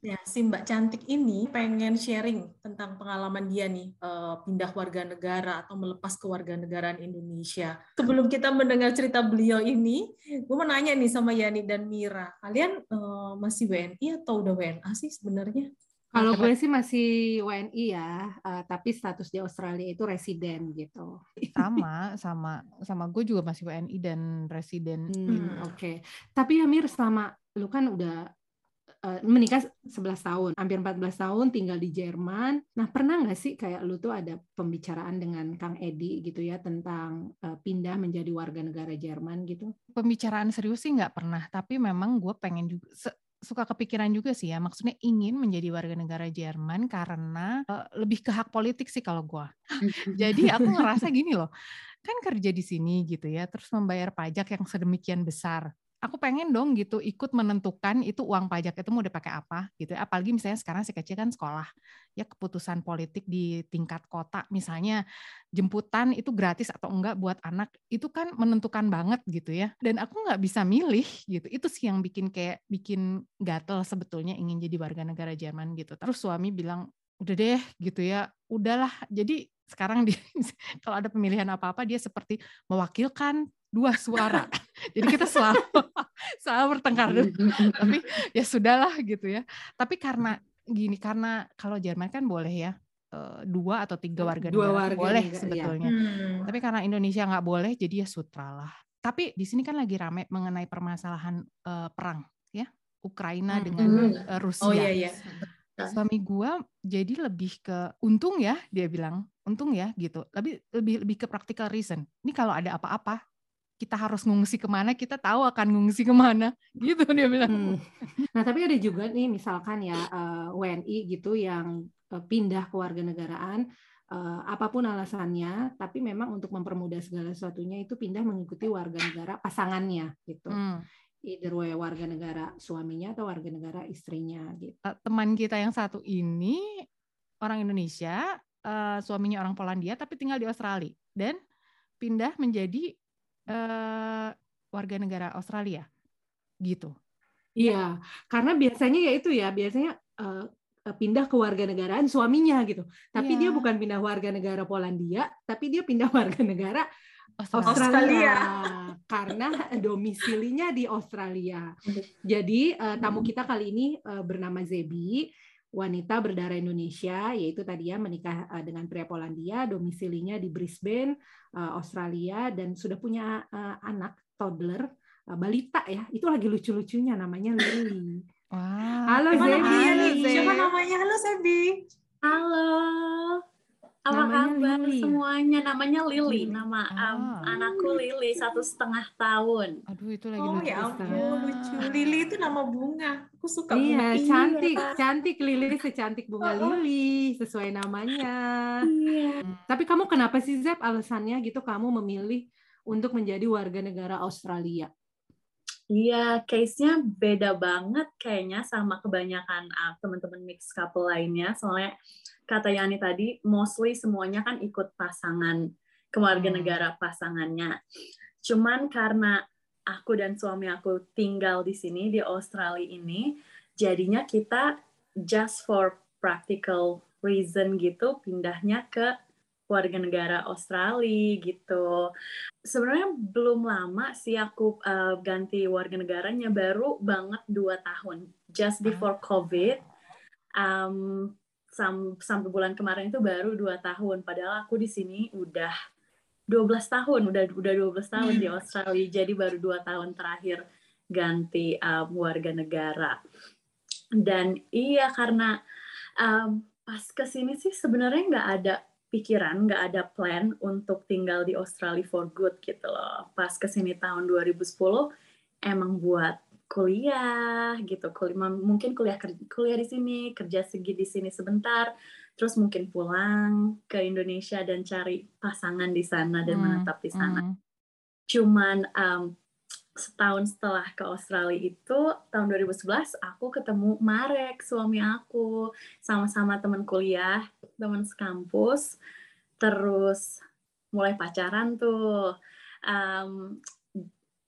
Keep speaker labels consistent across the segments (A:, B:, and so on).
A: Ya, si Mbak Cantik ini pengen sharing tentang pengalaman dia nih uh, pindah warga negara atau melepas kewarganegaraan Indonesia. Sebelum kita mendengar cerita beliau ini, gue mau nanya nih sama Yani dan Mira, kalian uh, masih WNI atau udah WNA sih sebenarnya?
B: Kalau gue sih masih WNI ya, uh, tapi status di Australia itu residen gitu.
C: Sama, sama, sama gue juga masih WNI dan residen.
B: Hmm, Oke, okay. tapi Amir selama lu kan udah menikah 11 tahun, hampir 14 tahun tinggal di Jerman. Nah, pernah nggak sih kayak lu tuh ada pembicaraan dengan Kang Edi gitu ya tentang uh, pindah menjadi warga negara Jerman gitu?
C: Pembicaraan serius sih nggak pernah, tapi memang gue pengen juga suka kepikiran juga sih ya, maksudnya ingin menjadi warga negara Jerman karena uh, lebih ke hak politik sih kalau gue. Jadi aku ngerasa gini loh, kan kerja di sini gitu ya, terus membayar pajak yang sedemikian besar aku pengen dong gitu ikut menentukan itu uang pajak itu mau dipakai apa gitu. Apalagi misalnya sekarang si kecil kan sekolah ya keputusan politik di tingkat kota misalnya jemputan itu gratis atau enggak buat anak itu kan menentukan banget gitu ya. Dan aku nggak bisa milih gitu. Itu sih yang bikin kayak bikin gatel sebetulnya ingin jadi warga negara Jerman gitu. Terus suami bilang udah deh gitu ya. Udahlah. Jadi sekarang dia kalau ada pemilihan apa-apa dia seperti mewakilkan dua suara. Jadi kita selalu selalu bertengkar Tapi ya sudahlah gitu ya. Tapi karena gini karena kalau Jerman kan boleh ya eh, dua atau tiga warga dua negara warga boleh negara, iya. sebetulnya. Ya. Hmm. Tapi karena Indonesia nggak boleh jadi ya sutra lah. Tapi di sini kan lagi rame mengenai permasalahan uh, perang ya Ukraina hmm. dengan uh, Rusia. Oh iya iya. Suami gua jadi lebih ke untung ya dia bilang untung ya gitu. Lebih lebih lebih ke practical reason. Ini kalau ada apa-apa kita harus ngungsi ke mana, kita tahu akan ngungsi ke mana, gitu dia bilang. Hmm.
B: Nah tapi ada juga nih misalkan ya uh, eh, WNI gitu yang uh, pindah ke warga negaraan, uh, apa pun alasannya, tapi memang untuk mempermudah segala sesuatunya itu pindah mengikuti warga negara pasangannya gitu. Hmm. Either way warga negara suaminya atau warga negara istrinya gitu.
C: Teman kita yang satu ini orang Indonesia, uh, suaminya orang Polandia tapi tinggal di Australia dan pindah menjadi uh, warga negara Australia gitu.
B: Iya, karena biasanya ya itu ya, biasanya uh, pindah ke warga negaraan suaminya gitu. Tapi yeah. dia bukan pindah warga negara Polandia, tapi dia pindah warga negara Australia, Australia. karena domisilinya di Australia. Jadi uh, tamu kita kali ini uh, bernama Zebi wanita berdarah Indonesia, yaitu tadi ya menikah uh, dengan pria Polandia, domisilinya di Brisbane, uh, Australia, dan sudah punya uh, anak toddler, balita ya, itu lagi lucu-lucunya namanya Lily.
A: Wow. Halo Zebi. Siapa namanya? Halo Zebi.
D: Halo. Apa namanya kabar Lily. semuanya? Namanya Lily, nama um, anakku Lily satu setengah tahun.
A: Aduh itu lagi oh, lucu. ya ampun lucu. Lily itu nama bunga. Aku suka
B: iya, bunga. cantik, iya. cantik Lily secantik bunga oh. Lily sesuai namanya. Iya. Tapi kamu kenapa sih Zep alasannya gitu kamu memilih untuk menjadi warga negara Australia?
D: Iya, case-nya beda banget kayaknya sama kebanyakan uh, teman-teman mixed couple lainnya. Soalnya kata Yani tadi, mostly semuanya kan ikut pasangan keluarga hmm. negara pasangannya. Cuman karena aku dan suami aku tinggal di sini di Australia ini, jadinya kita just for practical reason gitu pindahnya ke warga negara Australia gitu. Sebenarnya belum lama sih aku uh, ganti warga negaranya baru banget dua tahun, just ah. before COVID. Um, sampai bulan kemarin itu baru dua tahun. Padahal aku di sini udah 12 tahun, udah udah 12 tahun di hmm. Australia. Jadi baru dua tahun terakhir ganti um, warga negara. Dan iya karena um, pas ke sini sih sebenarnya nggak ada pikiran, nggak ada plan untuk tinggal di Australia for good gitu loh. Pas ke sini tahun 2010 emang buat kuliah gitu, kuliah mungkin kuliah kuliah di sini, kerja segi di sini sebentar, terus mungkin pulang ke Indonesia dan cari pasangan di sana dan hmm. menetap di sana. Hmm. Cuman um, setahun setelah ke Australia itu tahun 2011 aku ketemu Marek suami aku sama-sama teman kuliah teman sekampus terus mulai pacaran tuh um,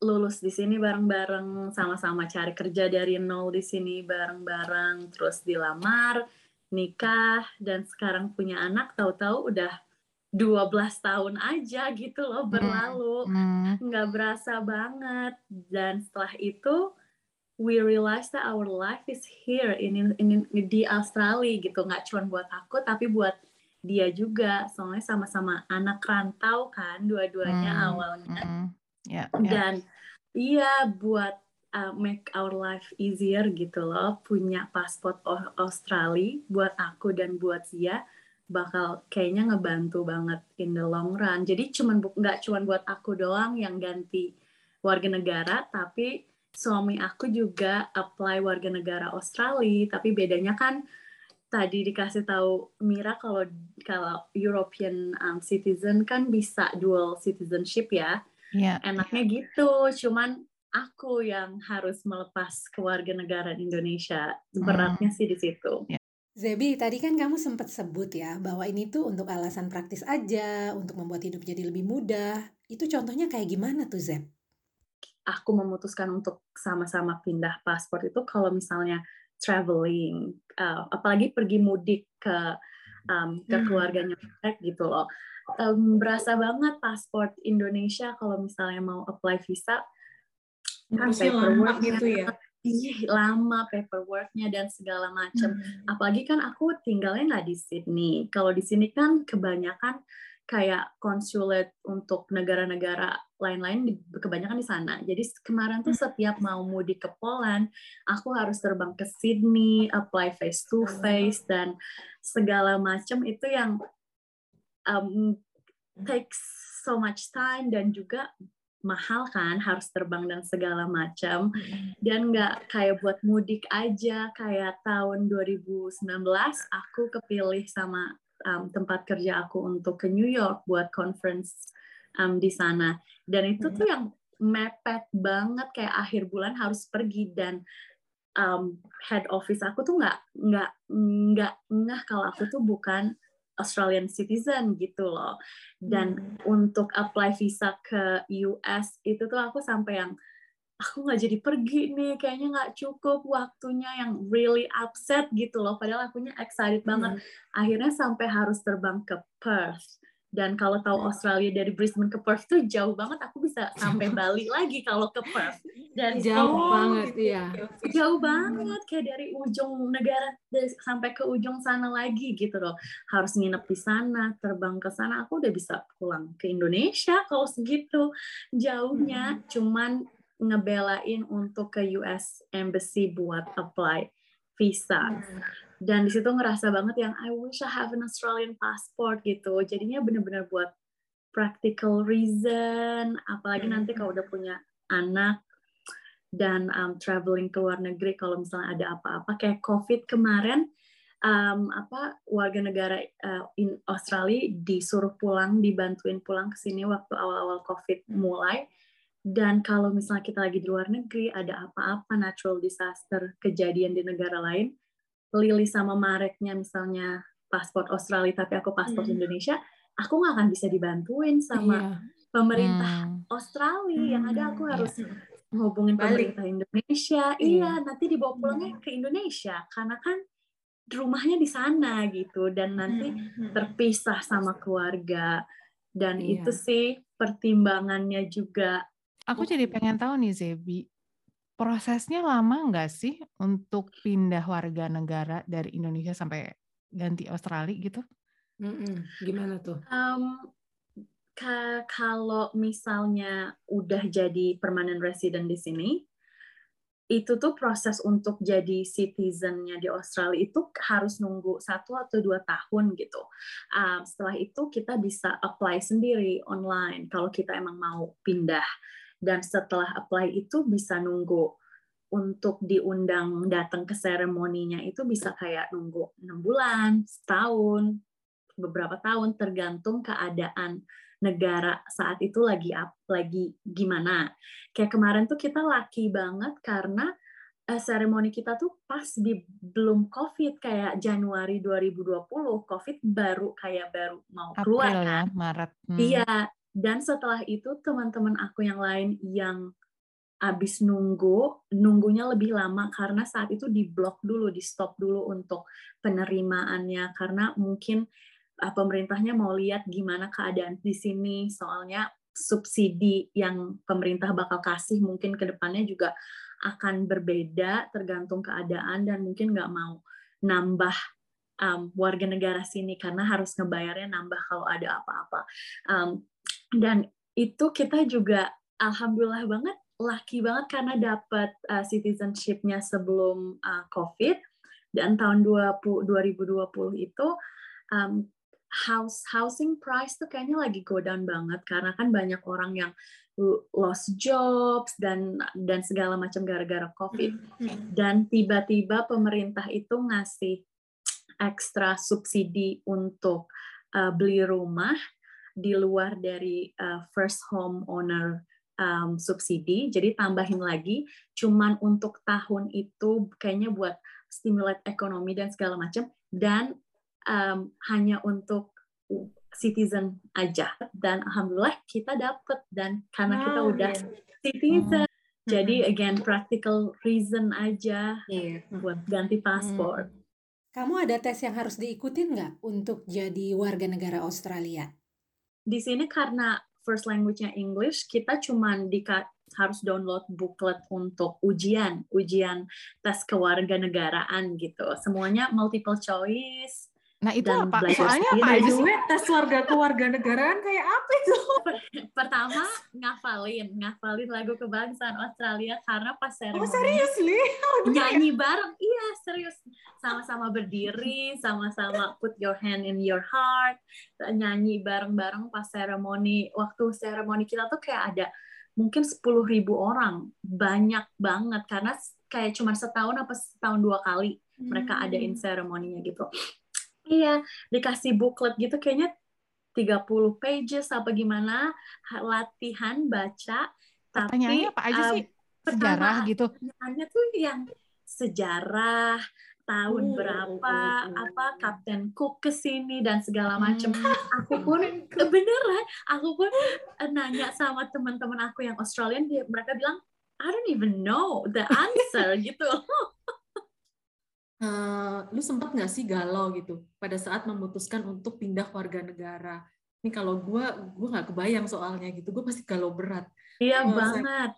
D: lulus di sini bareng-bareng, sama-sama cari kerja dari nol di sini bareng-bareng, terus dilamar, nikah, dan sekarang punya anak, tahu-tahu udah 12 tahun aja gitu loh berlalu. Nggak berasa banget. Dan setelah itu, we realize that our life is here in, in, in di Australia gitu. Nggak cuma buat aku, tapi buat dia juga. Soalnya sama-sama anak rantau kan, dua-duanya hmm. awalnya. Hmm
C: yeah, yeah.
D: dan iya buat uh, make our life easier gitu loh. Punya paspor Australia buat aku dan buat Zia bakal kayaknya ngebantu banget in the long run. Jadi cuman nggak cuman buat aku doang yang ganti warga negara tapi suami aku juga apply warga negara Australia. Tapi bedanya kan tadi dikasih tahu Mira kalau kalau European um, citizen kan bisa dual citizenship ya
C: yeah.
D: enaknya gitu cuman aku yang harus melepas kewarganegaraan Indonesia beratnya hmm. sih di situ
E: yeah. Zebi, tadi kan kamu sempat sebut ya bahwa ini tuh untuk alasan praktis aja, untuk membuat hidup jadi lebih mudah. Itu contohnya kayak gimana tuh Zeb?
D: Aku memutuskan untuk sama-sama pindah paspor itu kalau misalnya traveling, uh, apalagi pergi mudik ke um, ke hmm. keluarganya gitu loh um, berasa banget paspor Indonesia kalau misalnya mau apply visa
A: kan paperwork gitu ya
D: Ih, lama paperworknya dan segala macam. Hmm. Apalagi kan aku tinggalnya nggak di Sydney. Kalau di sini kan kebanyakan kayak konsulat untuk negara-negara lain-lain kebanyakan di sana. Jadi kemarin tuh hmm. setiap mau mudik ke Poland, aku harus terbang ke Sydney, apply face to face dan segala macam itu yang um, takes so much time dan juga mahal kan harus terbang dan segala macam. Dan nggak kayak buat mudik aja kayak tahun 2019 aku kepilih sama um, tempat kerja aku untuk ke New York buat conference um, di sana. Dan itu tuh yang mepet banget kayak akhir bulan harus pergi dan um, head office aku tuh nggak nggak nggak ngeh kalau aku tuh bukan Australian citizen gitu loh. Dan hmm. untuk apply visa ke US itu tuh aku sampai yang aku nggak jadi pergi nih, kayaknya nggak cukup waktunya yang really upset gitu loh. Padahal akunya excited banget. Hmm. Akhirnya sampai harus terbang ke Perth dan kalau tahu iya. Australia dari Brisbane ke Perth tuh jauh banget aku bisa sampai Bali lagi kalau ke Perth.
B: Dan jauh oh, banget gitu. ya
D: jauh banget kayak dari ujung negara sampai ke ujung sana lagi gitu loh. Harus nginep di sana terbang ke sana aku udah bisa pulang ke Indonesia kalau segitu jauhnya. Hmm. cuman ngebelain untuk ke US Embassy buat apply visa. Hmm dan di situ ngerasa banget yang I wish I have an Australian passport gitu. Jadinya bener-bener buat practical reason apalagi nanti kalau udah punya anak dan um, traveling ke luar negeri kalau misalnya ada apa-apa. Kayak COVID kemarin um, apa warga negara uh, in Australia disuruh pulang dibantuin pulang ke sini waktu awal-awal COVID mulai. Dan kalau misalnya kita lagi di luar negeri ada apa-apa natural disaster kejadian di negara lain Lili sama Mareknya misalnya paspor Australia tapi aku paspor hmm. Indonesia, aku nggak akan bisa dibantuin sama iya. pemerintah hmm. Australia. Hmm. Yang ada aku hmm, harus iya. hubungin pemerintah Indonesia. Iya. iya, nanti dibawa pulangnya ke Indonesia karena kan rumahnya di sana gitu dan nanti hmm. hmm. terpisah sama keluarga. Dan iya. itu sih pertimbangannya juga.
C: Aku jadi pengen tahu nih Zebi, prosesnya lama nggak sih untuk pindah warga negara dari Indonesia sampai ganti Australia gitu?
B: Mm-mm. Gimana tuh?
D: Um, kalau misalnya udah jadi permanent resident di sini, itu tuh proses untuk jadi citizennya di Australia itu harus nunggu satu atau dua tahun gitu. Um, setelah itu kita bisa apply sendiri online kalau kita emang mau pindah dan setelah apply itu bisa nunggu untuk diundang datang ke seremoninya itu bisa kayak nunggu enam bulan, setahun, beberapa tahun tergantung keadaan negara saat itu lagi up, lagi gimana. Kayak kemarin tuh kita laki banget karena uh, seremoni kita tuh pas di belum COVID kayak Januari 2020, COVID baru kayak baru mau keluar
C: April ya, Maret.
D: Hmm. Iya, dan setelah itu teman-teman aku yang lain yang abis nunggu, nunggunya lebih lama karena saat itu di blok dulu, di stop dulu untuk penerimaannya karena mungkin uh, pemerintahnya mau lihat gimana keadaan di sini. Soalnya subsidi yang pemerintah bakal kasih mungkin ke depannya juga akan berbeda tergantung keadaan dan mungkin nggak mau nambah um, warga negara sini karena harus ngebayarnya nambah kalau ada apa-apa. Um, dan itu kita juga alhamdulillah banget lucky banget karena dapat uh, citizenship-nya sebelum uh, COVID. Dan tahun 20, 2020 itu um, house housing price tuh kayaknya lagi go down banget. Karena kan banyak orang yang lost jobs dan dan segala macam gara-gara COVID. Mm-hmm. dan tiba-tiba pemerintah itu ngasih ekstra subsidi untuk uh, beli rumah di luar dari uh, first home owner um, subsidi, jadi tambahin lagi, cuman untuk tahun itu kayaknya buat stimulat ekonomi dan segala macam, dan um, hanya untuk citizen aja. Dan alhamdulillah kita dapet dan karena wow, kita udah yeah. citizen, hmm. jadi again practical reason aja yeah. buat ganti paspor. Hmm.
E: Kamu ada tes yang harus diikutin nggak untuk jadi warga negara Australia?
D: Di sini karena first language-nya English, kita cuma di harus download booklet untuk ujian, ujian tes kewarganegaraan gitu. Semuanya multiple choice,
C: Nah itu apa? Soalnya apa aja
A: sih? Tes warga kewarganegaraan kayak apa itu?
D: Pertama ngafalin, ngafalin lagu kebangsaan Australia karena pas seremoni.
A: Oh serius nih?
D: Oh, nyanyi bareng, iya serius. Sama-sama berdiri, sama-sama put your hand in your heart, nyanyi bareng-bareng pas seremoni. Waktu seremoni kita tuh kayak ada mungkin sepuluh ribu orang, banyak banget karena kayak cuma setahun apa setahun dua kali mereka adain hmm. seremoninya gitu Iya, dikasih booklet gitu kayaknya 30 pages apa gimana latihan baca
C: tapi apa aja sih? sejarah gitu.
D: Pertanyaannya tuh yang sejarah tahun oh, berapa oh, oh, apa Kapten Cook ke sini dan segala macam. Hmm. Aku pun beneran, aku pun eh, nanya sama teman-teman aku yang Australian dia mereka bilang I don't even know the answer gitu
A: uh, lu sempat nggak sih galau gitu pada saat memutuskan untuk pindah warga negara? Ini kalau gue, gue nggak kebayang soalnya gitu, gue pasti galau berat.
D: Iya uh, banget.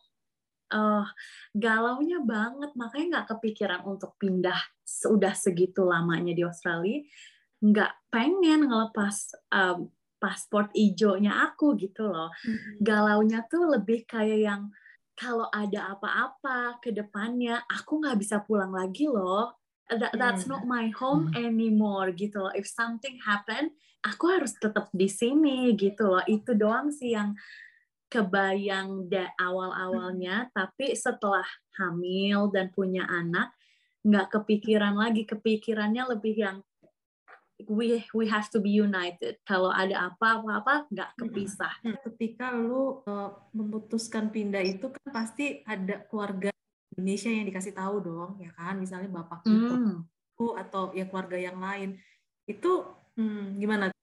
D: Uh, galaunya banget, makanya nggak kepikiran untuk pindah sudah segitu lamanya di Australia. Nggak pengen ngelepas um, paspor ijonya aku gitu loh. Hmm. Galaunya tuh lebih kayak yang kalau ada apa-apa ke depannya, aku nggak bisa pulang lagi loh that, that's not my home hmm. anymore gitu loh. If something happen, aku harus tetap di sini gitu loh. Itu doang sih yang kebayang da awal-awalnya, hmm. tapi setelah hamil dan punya anak, nggak kepikiran lagi. Kepikirannya lebih yang we we have to be united. Kalau ada apa-apa nggak hmm. kepisah.
A: Ketika lu uh, memutuskan pindah itu kan pasti ada keluarga Indonesia yang dikasih tahu dong, ya kan? Misalnya bapak hmm. atau ya keluarga yang lain. Itu hmm, gimana?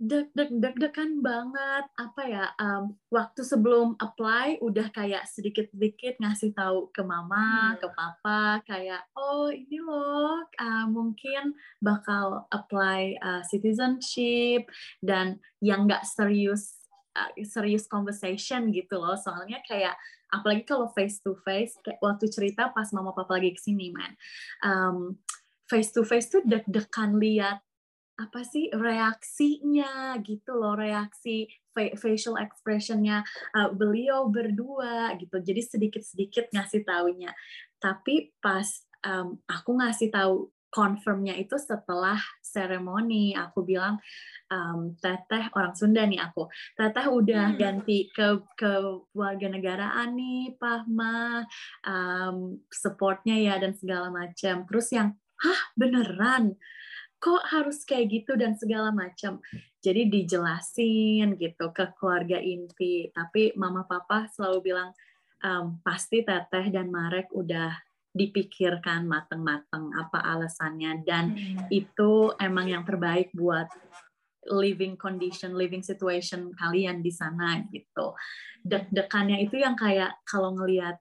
D: deg deg deg degan banget apa ya um, waktu sebelum apply udah kayak sedikit sedikit ngasih tahu ke mama hmm. ke papa kayak oh ini loh uh, mungkin bakal apply uh, citizenship dan yang nggak serius uh, serius conversation gitu loh soalnya kayak apalagi kalau face to face kayak waktu cerita pas mama papa lagi ke sini man um, face to face tuh deg-degan lihat apa sih reaksinya gitu loh reaksi facial expressionnya uh, beliau berdua gitu. Jadi sedikit-sedikit ngasih taunya. Tapi pas um, aku ngasih tahu confirmnya itu setelah seremoni. Aku bilang um, teteh orang Sunda nih aku teteh udah hmm. ganti ke ke warga negaraan nih Pahma um, supportnya ya dan segala macam. Terus yang hah beneran? Kok harus kayak gitu dan segala macam? Jadi dijelasin gitu ke keluarga inti. Tapi mama papa selalu bilang um, pasti teteh dan Marek udah dipikirkan mateng-mateng apa alasannya dan hmm. itu emang yang terbaik buat living condition, living situation kalian di sana gitu. Dek-dekannya itu yang kayak kalau ngelihat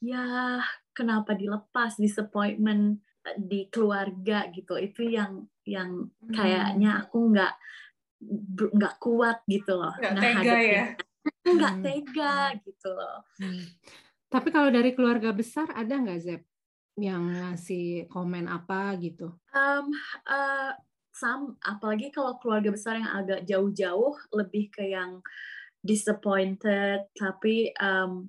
D: ya kenapa dilepas disappointment eh, di keluarga gitu itu yang yang hmm. kayaknya aku nggak nggak kuat gitu loh
A: nggak tega ya
D: nggak hmm. tega gitu loh
B: hmm. Tapi kalau dari keluarga besar ada nggak Zep yang ngasih komen apa gitu
D: um, uh, sam apalagi kalau keluarga besar yang agak jauh-jauh lebih ke yang disappointed tapi um,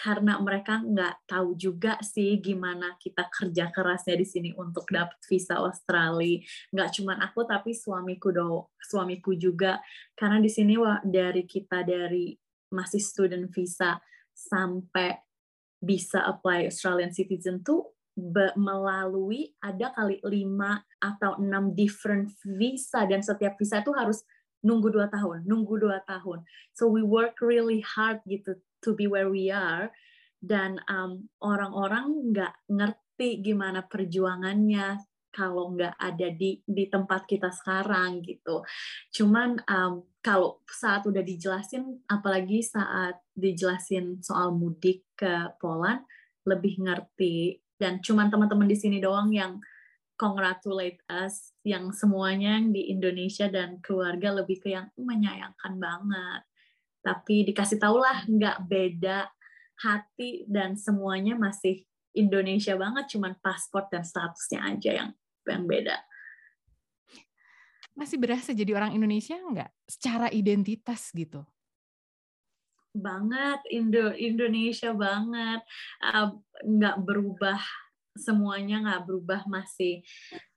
D: karena mereka nggak tahu juga sih gimana kita kerja kerasnya di sini untuk dapat visa Australia. Nggak cuma aku tapi suamiku do, suamiku juga. Karena di sini dari kita dari masih student visa sampai bisa apply Australian citizen tuh melalui ada kali lima atau enam different visa dan setiap visa itu harus nunggu dua tahun, nunggu dua tahun. So we work really hard gitu to be where we are dan um, orang-orang nggak ngerti gimana perjuangannya kalau nggak ada di di tempat kita sekarang gitu. Cuman um, kalau saat udah dijelasin, apalagi saat dijelasin soal mudik ke Poland, lebih ngerti. Dan cuman teman-teman di sini doang yang congratulate us, yang semuanya yang di Indonesia dan keluarga lebih ke yang menyayangkan banget. Tapi dikasih tau lah nggak beda hati dan semuanya masih Indonesia banget, cuman paspor dan statusnya aja yang yang beda.
C: Masih berasa jadi orang Indonesia nggak? Secara identitas gitu?
D: Banget, Indo Indonesia banget. Uh, nggak berubah semuanya nggak berubah masih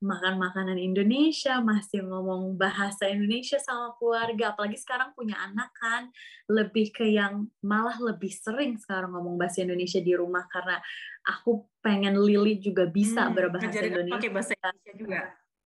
D: makan makanan Indonesia masih ngomong bahasa Indonesia sama keluarga apalagi sekarang punya anak kan lebih ke yang malah lebih sering sekarang ngomong bahasa Indonesia di rumah karena aku pengen Lili juga bisa hmm, berbahasa Indonesia
A: pakai bahasa Indonesia juga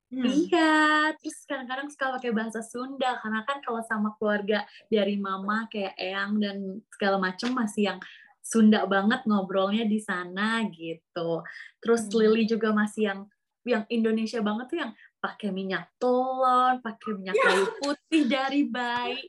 D: Hmm. Iya, terus kadang-kadang suka pakai bahasa Sunda karena kan kalau sama keluarga dari mama kayak Eyang dan segala macam masih yang Sunda banget ngobrolnya di sana gitu. Terus hmm. Lily juga masih yang yang Indonesia banget tuh yang pakai minyak telur, pakai minyak yeah. kayu putih dari bayi.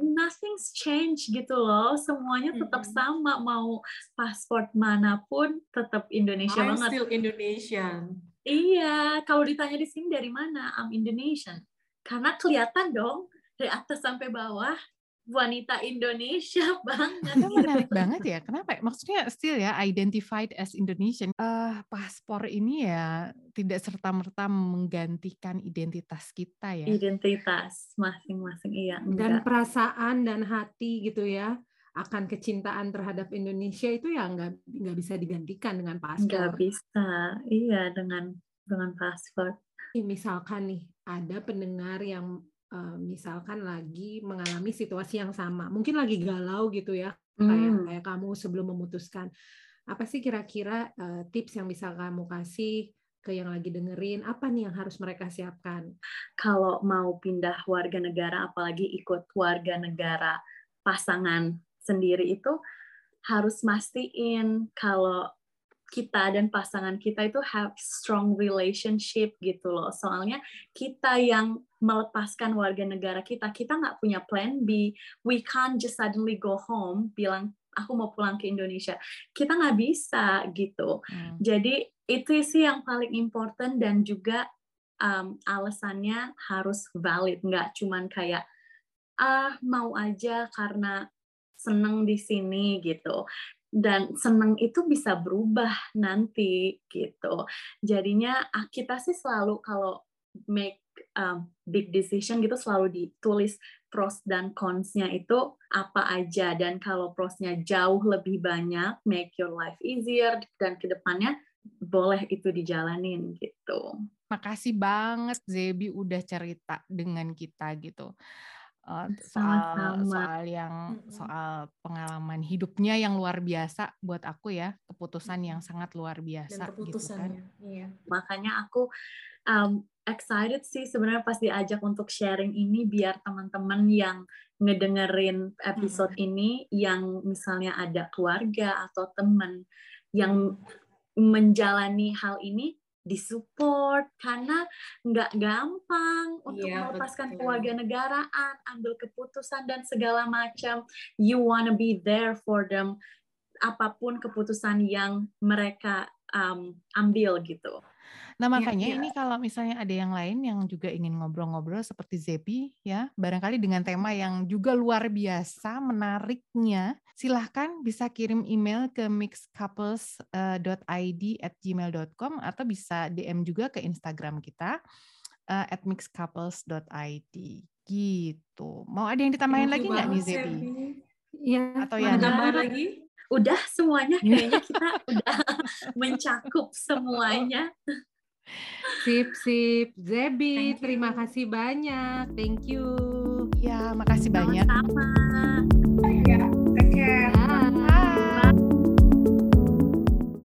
D: nothing's change gitu loh. Semuanya tetap hmm. sama. Mau paspor mana pun tetap Indonesia
A: I'm
D: banget.
A: still Indonesian.
D: Iya, kalau ditanya di sini dari mana, I'm Indonesian. Karena kelihatan dong dari atas sampai bawah wanita Indonesia banget.
C: Itu menarik banget ya. Kenapa? Ya? Maksudnya still ya identified as Indonesian. Uh, paspor ini ya tidak serta merta menggantikan identitas kita ya.
D: Identitas masing-masing iya.
B: Enggak. Dan perasaan dan hati gitu ya akan kecintaan terhadap Indonesia itu ya nggak nggak bisa digantikan dengan paspor.
D: Nggak bisa, iya dengan dengan paspor.
B: Misalkan nih ada pendengar yang uh, misalkan lagi mengalami situasi yang sama, mungkin lagi galau gitu ya, hmm. kayak kayak kamu sebelum memutuskan. Apa sih kira-kira uh, tips yang bisa kamu kasih ke yang lagi dengerin? Apa nih yang harus mereka siapkan?
D: Kalau mau pindah warga negara, apalagi ikut warga negara pasangan sendiri itu harus mastiin kalau kita dan pasangan kita itu have strong relationship gitu loh. Soalnya kita yang melepaskan warga negara kita, kita nggak punya plan B. We can't just suddenly go home bilang aku mau pulang ke Indonesia. Kita nggak bisa gitu. Hmm. Jadi itu sih yang paling important dan juga um, alasannya harus valid, nggak cuman kayak ah mau aja karena seneng di sini gitu dan seneng itu bisa berubah nanti gitu. Jadinya ah, kita sih selalu kalau make um, big decision gitu selalu ditulis pros dan cons-nya itu apa aja dan kalau prosnya jauh lebih banyak make your life easier dan ke depannya boleh itu dijalanin gitu.
C: Makasih banget Zebi udah cerita dengan kita gitu. Uh, soal soal yang soal pengalaman hidupnya yang luar biasa buat aku ya keputusan yang sangat luar biasa gitu kan
D: iya. makanya aku um, excited sih sebenarnya pas diajak untuk sharing ini biar teman-teman yang ngedengerin episode hmm. ini yang misalnya ada keluarga atau teman yang menjalani hal ini disupport karena nggak gampang untuk yeah, melepaskan keluarga negaraan, ambil keputusan dan segala macam. You wanna be there for them. apa pun keputusan yang mereka um, ambil gitu.
C: Nah, iya, makanya ya, ya. ini kalau misalnya ada yang lain yang juga ingin ngobrol-ngobrol seperti Zepi ya, barangkali dengan tema yang juga luar biasa menariknya, silahkan bisa kirim email ke mixcouples.id at gmail.com atau bisa DM juga ke Instagram kita uh, at mixcouples.id gitu. Mau ada yang ditambahin lagi nggak nih Zepi?
B: Iya.
A: Atau yang tambah lagi?
D: Udah semuanya kayaknya kita udah mencakup semuanya.
B: Sip, sip. Zebi, terima kasih banyak. Thank you.
C: Ya, makasih banyak.
D: Sama-sama.
A: Ya, take care.